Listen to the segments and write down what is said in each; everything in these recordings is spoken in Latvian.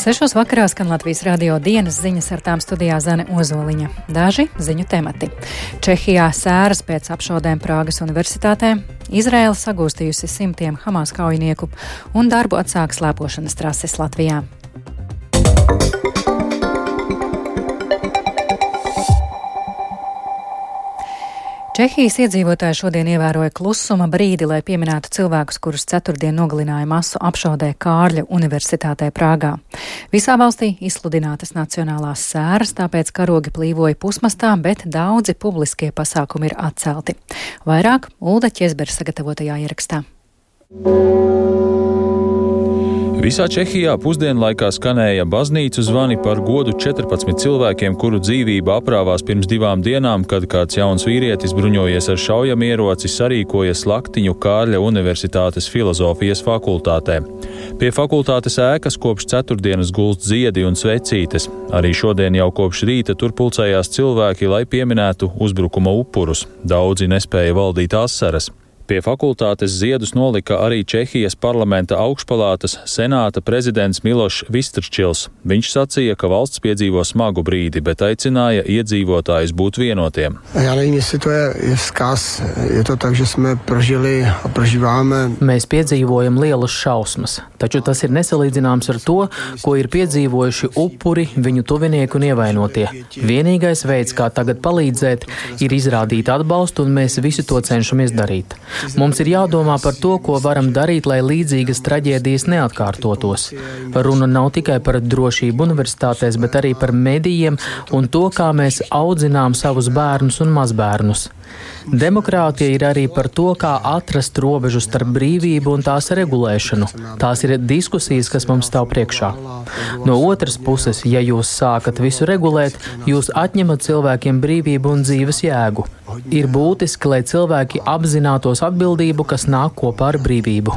Sešos vakarā skan Latvijas radio dienas ziņas ar tām studijā Zane Ozoliņa. Daži ziņu temati. Čehijā sēras pēc apšaudēm Prāgas universitātē, Izraela sagūstījusi simtiem Hamas kaujinieku un darbu atsāk slēpošanas trases Latvijā. Čehijas iedzīvotāji šodien ievēroja klusuma brīdi, lai pieminētu cilvēkus, kurus ceturtdien nogalināja masu apšaudē Kārļa Universitātē Prāgā. Visā valstī izsludinātas nacionālās sēras, tāpēc karogi plīvoja pusmastā, bet daudzi publiskie pasākumi ir atcelti. Vairāk Ulda Česbera sagatavotajā ierakstā. Visā Čehijā pusdienlaikā skanēja baznīcu zvani par godu 14 cilvēkiem, kuru dzīvība aprāvās pirms divām dienām, kad kāds jauns vīrietis bruņojies ar šaujamieroci sarīkoja slaktiņu Kārļa Universitātes filozofijas fakultātē. Pie fakultātes ēkas kopš ceturtdienas gulst ziedi un svecītes. Arī šodien jau kopš rīta tur pulcējās cilvēki, lai pieminētu uzbrukuma upurus. Daudzi nespēja valdīt asaras. Pie fakultātes ziedus nolika arī Čehijas parlamenta augšpalātas senāta prezidents Milošs Vistrčils. Viņš sacīja, ka valsts piedzīvo smagu brīdi, bet aicināja iedzīvotājus būt vienotiem. Jā, nevím, to je, je skās. Je to tak, prožili, Mēs piedzīvojam lielas šausmas, taču tas ir nesalīdzināms ar to, ko ir piedzīvojuši upuri, viņu tuvinieki un ievainotie. Vienīgais veids, kā tagad palīdzēt, ir izrādīt atbalstu, un mēs visu to cenšamies darīt. Mums ir jādomā par to, ko varam darīt, lai līdzīgas traģēdijas neatkārtotos. Runa nav tikai par drošību universitātēs, bet arī par medijiem un to, kā mēs audzinām savus bērnus un mazbērnus. Demokrātija ir arī par to, kā atrast robežu starp brīvību un tās regulēšanu. Tās ir diskusijas, kas mums stāv priekšā. No otras puses, ja jūs sākat visu regulēt, jūs atņemat cilvēkiem brīvību un dzīves jēgu. Ir būtiski, lai cilvēki apzinātos atbildību, kas nāk kopā ar brīvību.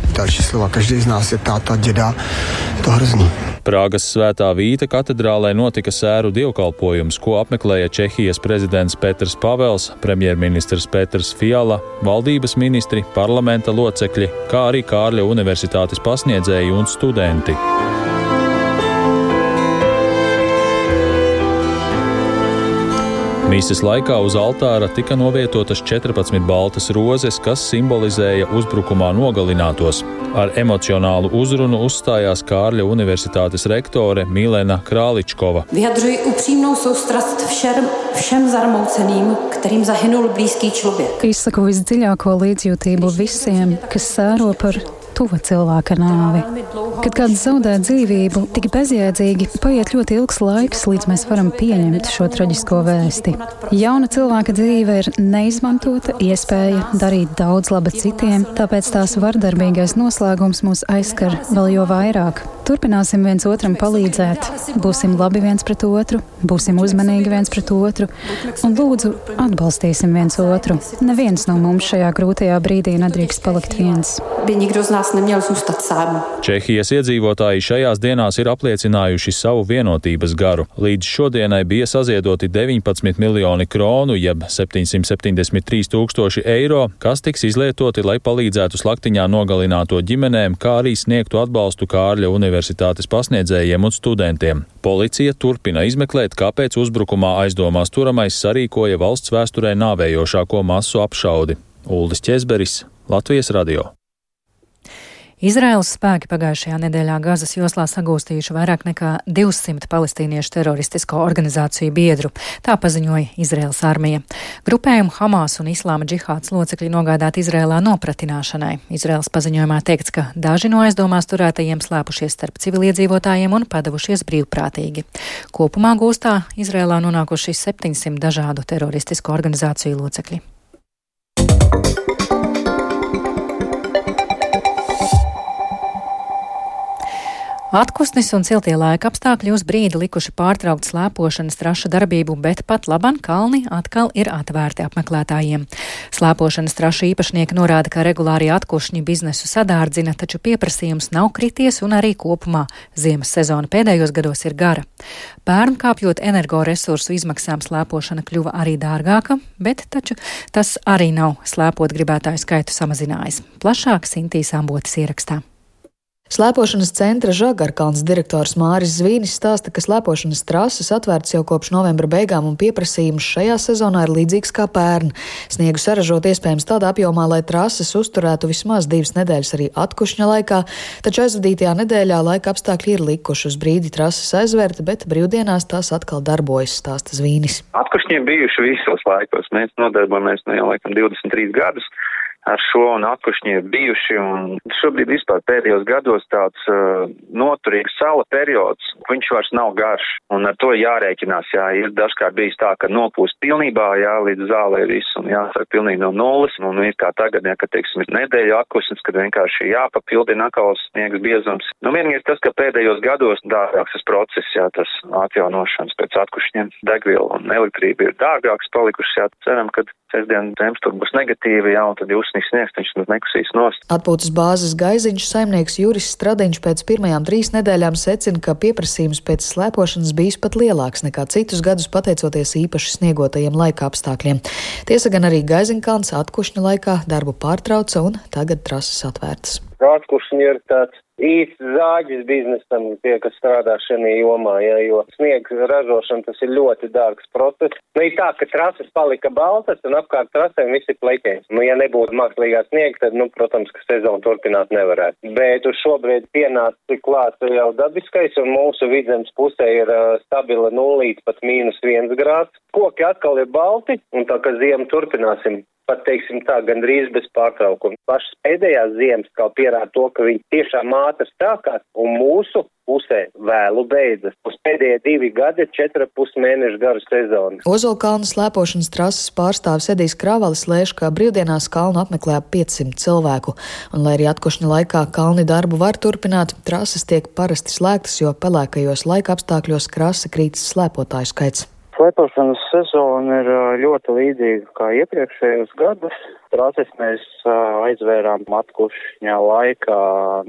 Prāgas svētā Vīta katedrālē notika sēru dievkalpojums, ko apmeklēja Čehijas prezidents Petrs Pavels, premjerministrs Petrs Fiala, valdības ministri, parlamenta locekļi, kā arī Kārļa universitātes pasniedzēji un studenti. Mīsas laikā uz altāra tika novietotas 14 baltas rozes, kas simbolizēja uzbrukumā nogalinātos. Ar emocionālu uzrunu uzstājās Kārļa Universitātes rektore Milena Krāličkova. Vyjadřuji upřímnou soustrast všem, všem zarmouceným, kterým zahynul blízký člověk. Izsaku visdziļāko līdzjūtību visiem, kas sēro par tuva cilvēka nāvi. Kad kāds zaudē dzīvību, tik bezjēdzīgi paiet ļoti ilgs laiks, līdz mēs varam pieņemt šo traģisko vēsti. Jauna cilvēka dzīve ir neizmantota iespēja darīt daudz laba citiem, tāpēc tās vardarbīgais noslēgums mūs aizskar vēl jo vairāk. Turpināsim viens otram palīdzēt, būsim labi viens pret otru, būsim uzmanīgi viens pret otru un lūdzu atbalstīsim viens otru. Neviens no mums šajā grūtajā brīdī nedrīkst palikt viens. Čehijas iedzīvotāji šajās dienās ir apliecinājuši savu vienotības garu. Līdz šodienai bija saziedoti 19 miljoni kronu, jeb 773 tūkstoši eiro, kas tiks izlietoti, lai palīdzētu slaktiņā nogalināto ģimenēm, kā arī sniegtu atbalstu Kārļa universitātei universitātes pasniedzējiem un studentiem. Policija turpina izmeklēt, kāpēc uzbrukumā aizdomās turamais sarīkoja valsts vēsturē nāvējošāko masu apšaudi. Uldis Česberis, Latvijas radio. Izraels spēki pagājušajā nedēļā Gazas joslā sagūstījuši vairāk nekā 200 palestīniešu teroristisko organizāciju biedru. Tā paziņoja Izraels armija. Grupējumu Hamas un Islāma džihāds locekļi nogādāti Izrēlā nopratināšanai. Izraels paziņojumā teikts, ka daži no aizdomās turētajiem slēpušies starp civiliedzīvotājiem un padavušies brīvprātīgi. Kopumā gūstā Izrēlā nonākuši 700 dažādu teroristisko organizāciju locekļi. Atpūsnis un siltie laika apstākļi uz brīdi likuši pārtraukt slēpošanas trašu darbību, bet pat laban kalni atkal ir atvērti apmeklētājiem. Slēpošanas trašu īpašnieki norāda, ka regulāri atkušņi biznesu sadārdzina, taču pieprasījums nav krities un arī kopumā ziemas sezona pēdējos gados ir gara. Pērn kāpjot energoresursu izmaksām slēpošana kļuva arī dārgāka, bet taču tas arī nav slēpot gribētāju skaitu samazinājis. Plašāk Sintīs Ambotas ierakstā. Slēpošanas centra Žagarkalns direktors Māris Zvīnis stāsta, ka slēpošanas trases atvērts jau kopš novembra beigām un pieprasījums šajā sezonā ir līdzīgs kā pērn. Sniegu saražot iespējams tādā apjomā, lai trases uzturētu vismaz divas nedēļas arī atkušņa laikā, taču aizvadītajā nedēļā laika apstākļi ir likuši uz brīdi trases aizvērt, bet brīvdienās tās atkal darbojas, stāsta Zvīnis. Atkušņi ir bijuši visos laikos. Mēs nodarbojamies no jau laikam 23 gadus ar šo un atkušņi ir bijuši, un šobrīd vispār pēdējos gados tāds uh, noturīgs sala periods, viņš vairs nav garš, un ar to jārēķinās, jā, ir dažkārt bijis tā, ka nopūst pilnībā, jā, līdz zālē viss, un jāsaka pilnīgi no nulles, un ir kā tagad, jā, ka, teiksim, ir nedēļa atkusnis, kad vienkārši jāpapildina atkal sniegs biezums. Nu, vienīgi tas, ka pēdējos gados dārgāks tas process, jā, tas atjaunošanas pēc atkušņiem, degviela un elektrība ir dārgāks palikušas, jā, ceram, ka sestdien temperatūra būs negatīva, jā, un tad jūs uzsnīs sniegs, viņš nu nekusīs nost. Atpūtas bāzes gaiziņš saimnieks Juris Stradiņš pēc pirmajām trīs nedēļām secina, ka pieprasījums pēc slēpošanas bijis pat lielāks nekā citus gadus pateicoties īpaši sniegotajiem laika apstākļiem. Tiesa gan arī gaiziņkalns atkušņa laikā darbu pārtrauca un tagad trases atvērtas. Atkušņi ir tāds īsts zāģis biznesam, tie, kas strādā šajā jomā, ja, jo sniega ražošana tas ir ļoti dārgs process. Nu, ir tā, ka trases palika baltas un apkārt trasēm viss ir pleķēns. Nu, ja nebūtu mākslīgā sniega, tad, nu, protams, ka sezonu turpināt nevarētu. Bet uz šobrīd pienāca klāt jau dabiskais un mūsu vidzemes pusē ir uh, stabila nulīt pat mīnus viens grāds. Koki atkal ir balti un tā, ka ziemu turpināsim pat teiksim tā, gandrīz bez pārtraukuma. Pašas pēdējās ziemas kā pierāda to, ka viņi tiešām ātri stākās un mūsu pusē vēlu beidzas. Uz pēdējie divi gadi ir četra pus mēnešu garu sezona. Ozolkalnu slēpošanas trases pārstāvis Edijs Kravalis lēš, ka brīvdienās kalnu apmeklē 500 cilvēku, un lai arī atkošņa laikā kalni darbu var turpināt, trases tiek parasti slēgtas, jo pelēkajos laika apstākļos krasa krītas slēpotāju skaits. Slēpošanas sezona ir ļoti līdzīga kā iepriekšējos gadus. Trases mēs aizvērām atkušņā laikā,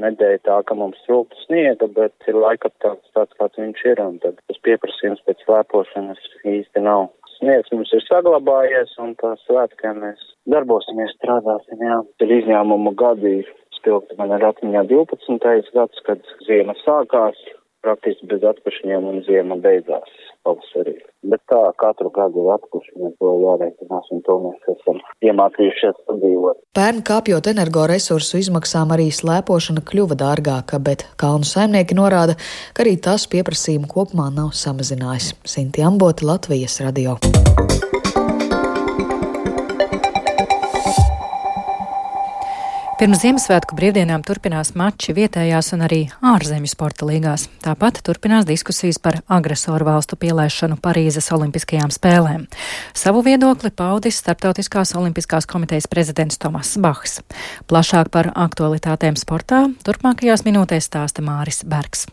nedēļa tā, ka mums trūkst sniega, bet ir laikapstākļs tāds, kāds viņš ir, un tad tas pieprasījums pēc slēpošanas īsti nav. Sniegs mums ir saglabājies, un tā svētkā mēs darbosimies, strādāsim, jā. Ir izņēmumu gadi, spilgti man ir atmiņā 12. gads, kad ziema sākās, praktiski bez atkušņiem un ziema beidzās pavasarī. Bet tā katru gadu ir atkušņi, to jārēķinās un to mēs esam iemācījušies sadzīvot. Pērn kāpjot energoresursu izmaksām arī slēpošana kļuva dārgāka, bet kalnu saimnieki norāda, ka arī tas pieprasījumu kopumā nav samazinājis. Sinti Amboti, Latvijas radio. Pirms Ziemassvētku brīvdienām turpinās mači vietējās un arī ārzemju sporta līgās. Tāpat turpinās diskusijas par agresoru valstu pielaišanu Parīzes Olimpiskajām spēlēm. Savu viedokli paudis Startautiskās Olimpiskās komitejas prezidents Tomas Bahs. Plašāk par aktualitātēm sportā turpmākajās minūtēs stāsta Māris Bergs.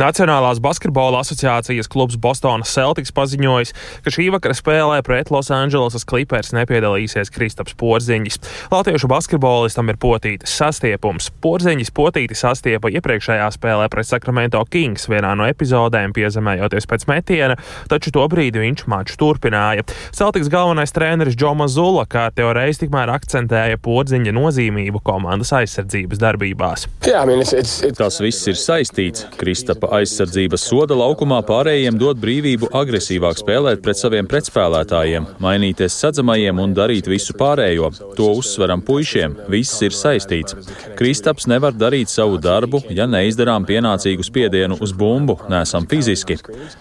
Nacionālās basketbola asociācijas klubs Bostonas Celtics paziņojis, ka šī vakara spēlē pret Losandželosas Clippers nepiedalīsies Kristaps Porziņš. Latviešu basketbolistam ir potītis sastiepums. Porziņš potīti sastiepa iepriekšējā spēlē pret Sacramento Kings vienā no epizodēm, piezemējoties pēc metiena, taču to brīdi viņš maču turpināja. Celtics galvenais treneris Džoma Zula kārtējo reizi tikmēr akcentēja Porziņa nozīmību komandas aizsardzības darbībās. Yeah, I mean, it's, it's, it's... Tas viss ir saistīts. Kristap Starp aizsardzības soda laukumā pārējiem dod brīvību agresīvāk spēlēt pret saviem pretspēlētājiem, mainīties sadzamajiem un darīt visu pārējo. To uzsveram puišiem. Viss ir saistīts. Kristaps nevar darīt savu darbu, ja neizdarām pienācīgu spiedienu uz bumbu, nesam fiziski.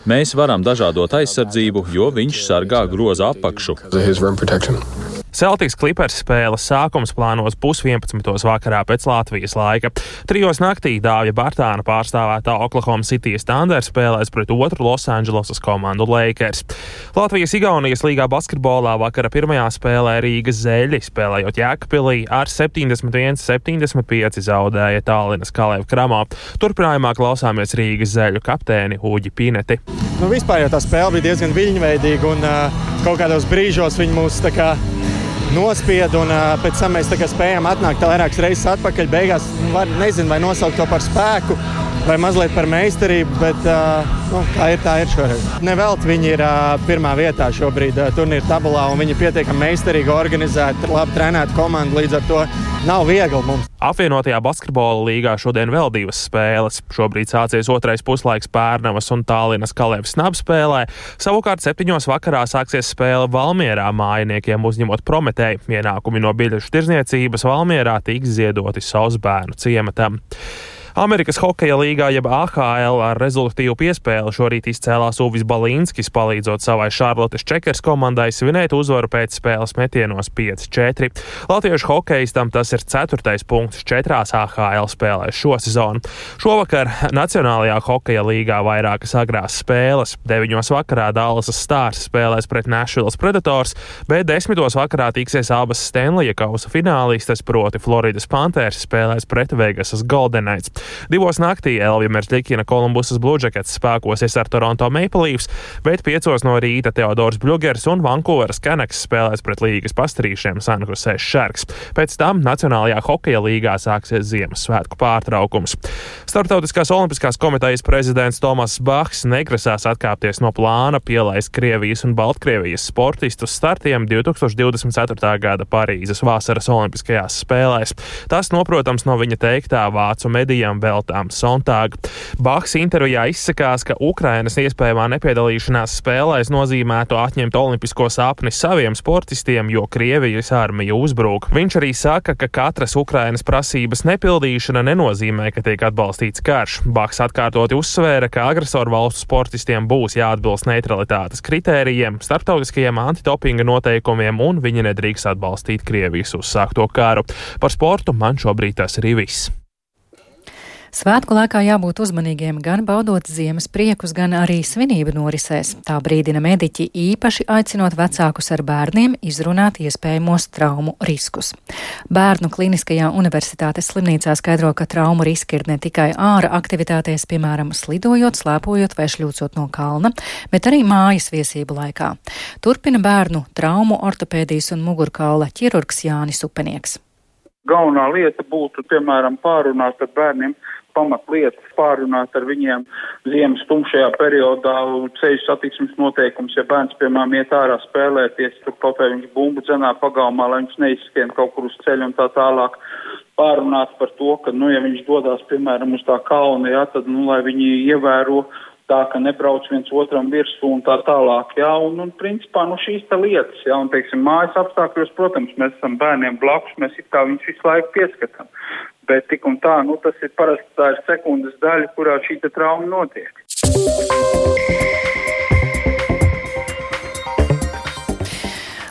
Mēs varam dažādot aizsardzību, jo viņš sargā groza apakšu. Celtics Clippers spēles sākums plānos pusvienpadsmitos vakarā pēc Latvijas laika. Trijos naktī Dāvija Bartāna pārstāvētā Oklahoma City Thunder spēlēs pret otru Losandželosas komandu Lakers. Latvijas-Igaunijas līgā basketbolā vakara pirmajā spēlē Rīgas zeļi, spēlējot Jēkabpilī ar 71-75 zaudēja Tālinas Kalēva Kramā. Turpinājumā klausāmies Rīgas zeļu kapteini Uģi Pineti. Nu, vispār jau tā spēle bija diezgan viļņveidīga un uh, kaut kādos brīžos viņi mūs tā kā nospieda, un pēc tam mēs spējām atnākt vairākas reizes atpakaļ. Beigās nu, var, nezinu, vai nosaukt to par spēku. Vai mazliet par meistarību, bet nu, kā ir, tā ir šoreiz. Nevelt viņi ir pirmā vietā šobrīd turnīra tabulā, un viņi ir pietiekami meistarīgi organizēti, labi trenēti komanda. Līdz ar to nav viegli mums. Apvienotajā basketbola līgā šodien vēl divas spēles. Šobrīd sācies otrais puslaiks Pērnavas un Tālinas Kalevas snabu spēlē. Savukārt septiņos vakarā sāksies spēle Valmierā mājiniekiem uzņemot Prometēju. Ienākumi no biļešu tirzniecības Valmierā tiks ziedoti savus bērnu ciematam. Amerikas Hokeja līgā, jeb AHL, ar rezultātu piespēli šorīt izcēlās Uvis Balīnskis, palīdzot savai Šarlotes Čekers komandai svinēt uzvaru pēc spēles metienos 5-4. Latviešu hokeistam tas ir ceturtais punkts četrās AHL spēlēs šo sezonu. Šovakar Nacionālajā Hokeja līgā vairākas agrās spēles. 9. vakarā Dallasas Stars spēlēs pret Nashville Predators, bet 10. vakarā tiksies abas Stanleya kausa finālistes, proti Floridas Panthers spēlēs pret Vegasas Golden Knights. Divos naktī Elvija Mersļikina Kolumbusas Bluežakets spēkosies ar Toronto Maple Leafs, bet piecos no rīta Teodors Bļugers un Vankūveras Kanaks spēlēs pret līgas pastrīšiem Sanhusēs Šarks. Pēc tam Nacionālajā hokeja līgā sāksies Ziemassvētku pārtraukums. Startautiskās olimpiskās komitejas prezidents Tomas Bahs negrasās atkāpties no plāna pielaist Krievijas un Baltkrievijas sportistus startiem 2024. gada Parīzes vasaras olimpiskajās spēlēs. Tas, noprotams, no viņa teiktā vācu medijā joprojām veltām Sontāgu. Bahs intervijā izsakās, ka Ukrainas iespējamā nepiedalīšanās spēlēs nozīmētu atņemt olimpisko sapni saviem sportistiem, jo Krievijas armija uzbrūk. Viņš arī saka, ka katras Ukrainas prasības nepildīšana nenozīmē, ka tiek atbalstīts karš. Bahs atkārtoti uzsvēra, ka agresoru valstu sportistiem būs jāatbilst neutralitātes kritērijiem, starptautiskajiem antidopinga noteikumiem, un viņi nedrīkst atbalstīt Krievijas uzsākto karu. Par sportu man šobrīd tas arī viss. Svētku laikā jābūt uzmanīgiem gan baudot ziemas priekus, gan arī svinību norisēs. Tā brīdina mediķi īpaši aicinot vecākus ar bērniem izrunāt iespējamos traumu riskus. Bērnu Kliniskajā universitātes slimnīcā skaidro, ka traumu riski ir ne tikai āra aktivitātēs, piemēram, slidojot, slēpojot vai šļūcot no kalna, bet arī mājas viesību laikā. Turpina bērnu traumu ortopēdijas un mugurkaula ķirurgs Jānis Upenieks. Galvenā lieta būtu, piemēram, pārunāt ar bērniem pamatlietas, pārunāt ar viņiem ziemas tumšajā periodā, ceļu satiksmes noteikums, ja bērns, piemēram, iet ārā spēlēties, tur kaut vai viņš bumbu dzenā pagalmā, lai viņš neizskrien kaut kur uz ceļa un tā tālāk. Pārunāt par to, ka, nu, ja viņš dodas, piemēram, uz tā kalna, jā, tad, nu, lai viņi ievēro tā, ka nebrauc viens otram virsū un tā tālāk, jā, un, un principā, nu, šīs lietas, jā, un, teiksim, mājas apstākļos, protams, mēs esam bērniem blakus, mēs it kā viņus visu laiku pieskatām, bet tik un tā, nu, tas ir parasti tā ir sekundes daļa, kurā šī trauma notiek.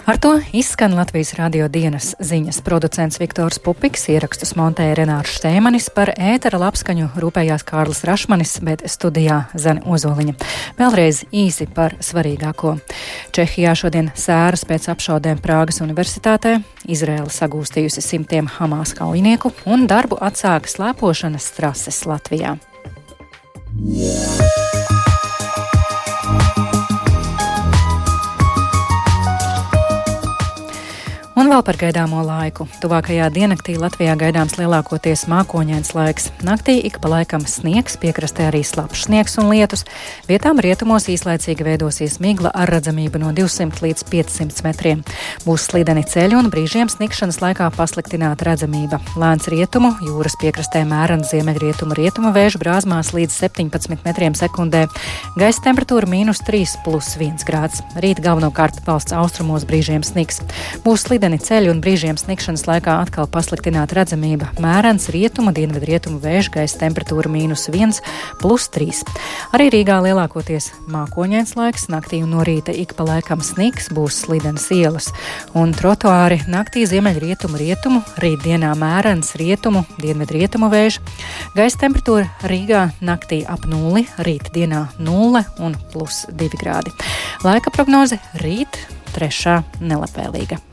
Ar to izskan Latvijas radio dienas ziņas. Producents Viktors Pupiks ierakstus montēja Renārs Štēmanis par ētera labskaņu rūpējās Kārlis Rašmanis, bet studijā Zani Ozoliņa. Vēlreiz īsi par svarīgāko. Čehijā šodien sēras pēc apšaudēm Prāgas universitātē, Izraela sagūstījusi simtiem Hamas kaujinieku un darbu atsāka slēpošanas trases Latvijā. Yeah. Un vēl par gaidāmo laiku. Tuvākajā diennaktī Latvijā gaidāms lielākoties mākoņains laiks. Naktī ik pa laikam sniegs, piekrastē arī slapjš sniegs un lietus. Vietām rietumos īslaicīgi veidosies migla ar redzamību no 200 līdz 500 metriem. Būs slideni ceļi un brīžiem snikšanas laikā pasliktināta redzamība. Lēns rietumu, jūras piekrastē mērens ziemeļrietumu rietumu vēju brāzmās līdz 17 metriem sekundē. Gaisa temperatūra mīnus 3 plus 1 grāds. Rīt galvenokārt valsts austrumos brīžiem sniks. Būs slideni ūdeni ceļu un brīžiem sniegšanas laikā atkal pasliktināta redzamība. Mērens rietumu, dienvidu rietumu vēža gaisa temperatūra mīnus 1, plus 3. Arī Rīgā lielākoties mākoņains laiks, naktī un no rīta ik pa laikam sniks, būs slidenas ielas un trotuāri naktī ziemeļrietumu rietumu, rīt dienā mērens rietumu, dienvidu rietumu vēža. Gaisa temperatūra Rīgā naktī ap nulli, rīt dienā 0 un plus 2 grādi. Laika prognoze rīt trešā nelabvēlīga.